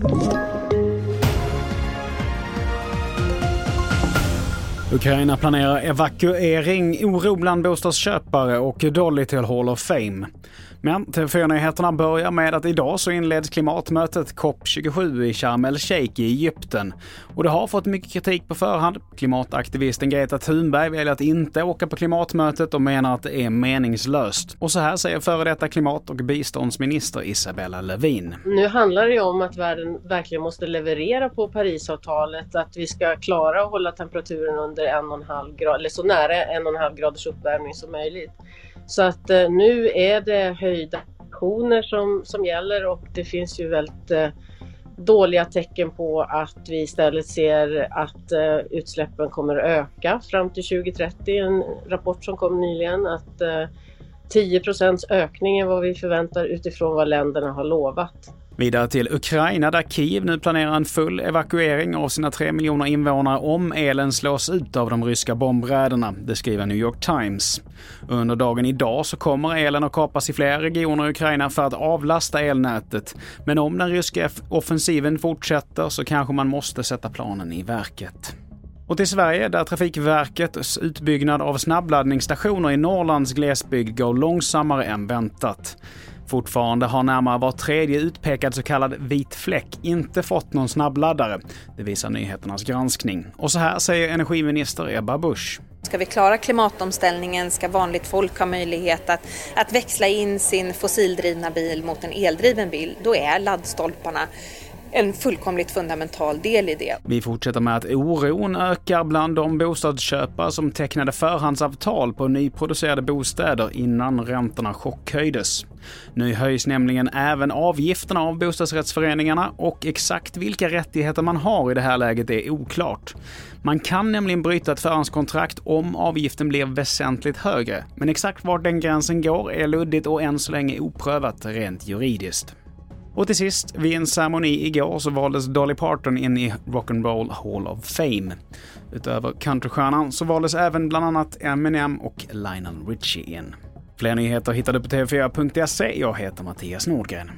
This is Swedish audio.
Thank you. Ukraina planerar evakuering, oro bland bostadsköpare och Dolly till Hall of Fame. Men TV4-nyheterna börjar med att idag så inleds klimatmötet COP27 i Sharm el-Sheikh i Egypten. Och det har fått mycket kritik på förhand. Klimataktivisten Greta Thunberg väljer att inte åka på klimatmötet och menar att det är meningslöst. Och så här säger före detta klimat och biståndsminister Isabella Lövin. Nu handlar det ju om att världen verkligen måste leverera på Parisavtalet, att vi ska klara att hålla temperaturen under under en och en halv grad, eller så nära en och en halv graders uppvärmning som möjligt. Så att eh, nu är det höjda aktioner som, som gäller och det finns ju väldigt eh, dåliga tecken på att vi istället ser att eh, utsläppen kommer att öka fram till 2030. En rapport som kom nyligen att eh, 10 ökning är vad vi förväntar utifrån vad länderna har lovat. Vidare till Ukraina där Kiev nu planerar en full evakuering av sina 3 miljoner invånare om elen slås ut av de ryska bombräderna. Det skriver New York Times. Under dagen idag så kommer elen att kapas i flera regioner i Ukraina för att avlasta elnätet. Men om den ryska offensiven fortsätter så kanske man måste sätta planen i verket. Och till Sverige där Trafikverkets utbyggnad av snabbladdningsstationer i Norrlands glesbygd går långsammare än väntat. Fortfarande har närmare var tredje utpekad så kallad vit fläck inte fått någon snabbladdare. Det visar nyheternas granskning. Och så här säger energiminister Ebba Busch. Ska vi klara klimatomställningen ska vanligt folk ha möjlighet att, att växla in sin fossildrivna bil mot en eldriven bil. Då är laddstolparna en fullkomligt fundamental del i det. Vi fortsätter med att oron ökar bland de bostadsköpare som tecknade förhandsavtal på nyproducerade bostäder innan räntorna chockhöjdes. Nu höjs nämligen även avgifterna av bostadsrättsföreningarna och exakt vilka rättigheter man har i det här läget är oklart. Man kan nämligen bryta ett förhandskontrakt om avgiften blir väsentligt högre, men exakt var den gränsen går är luddigt och än så länge oprövat rent juridiskt. Och till sist, vid en ceremoni igår så valdes Dolly Parton in i Rock'n'Roll Hall of Fame. Utöver countrystjärnan så valdes även bland annat Eminem och Lionel Richie in. Fler nyheter hittar du på tv4.se. Jag heter Mattias Nordgren.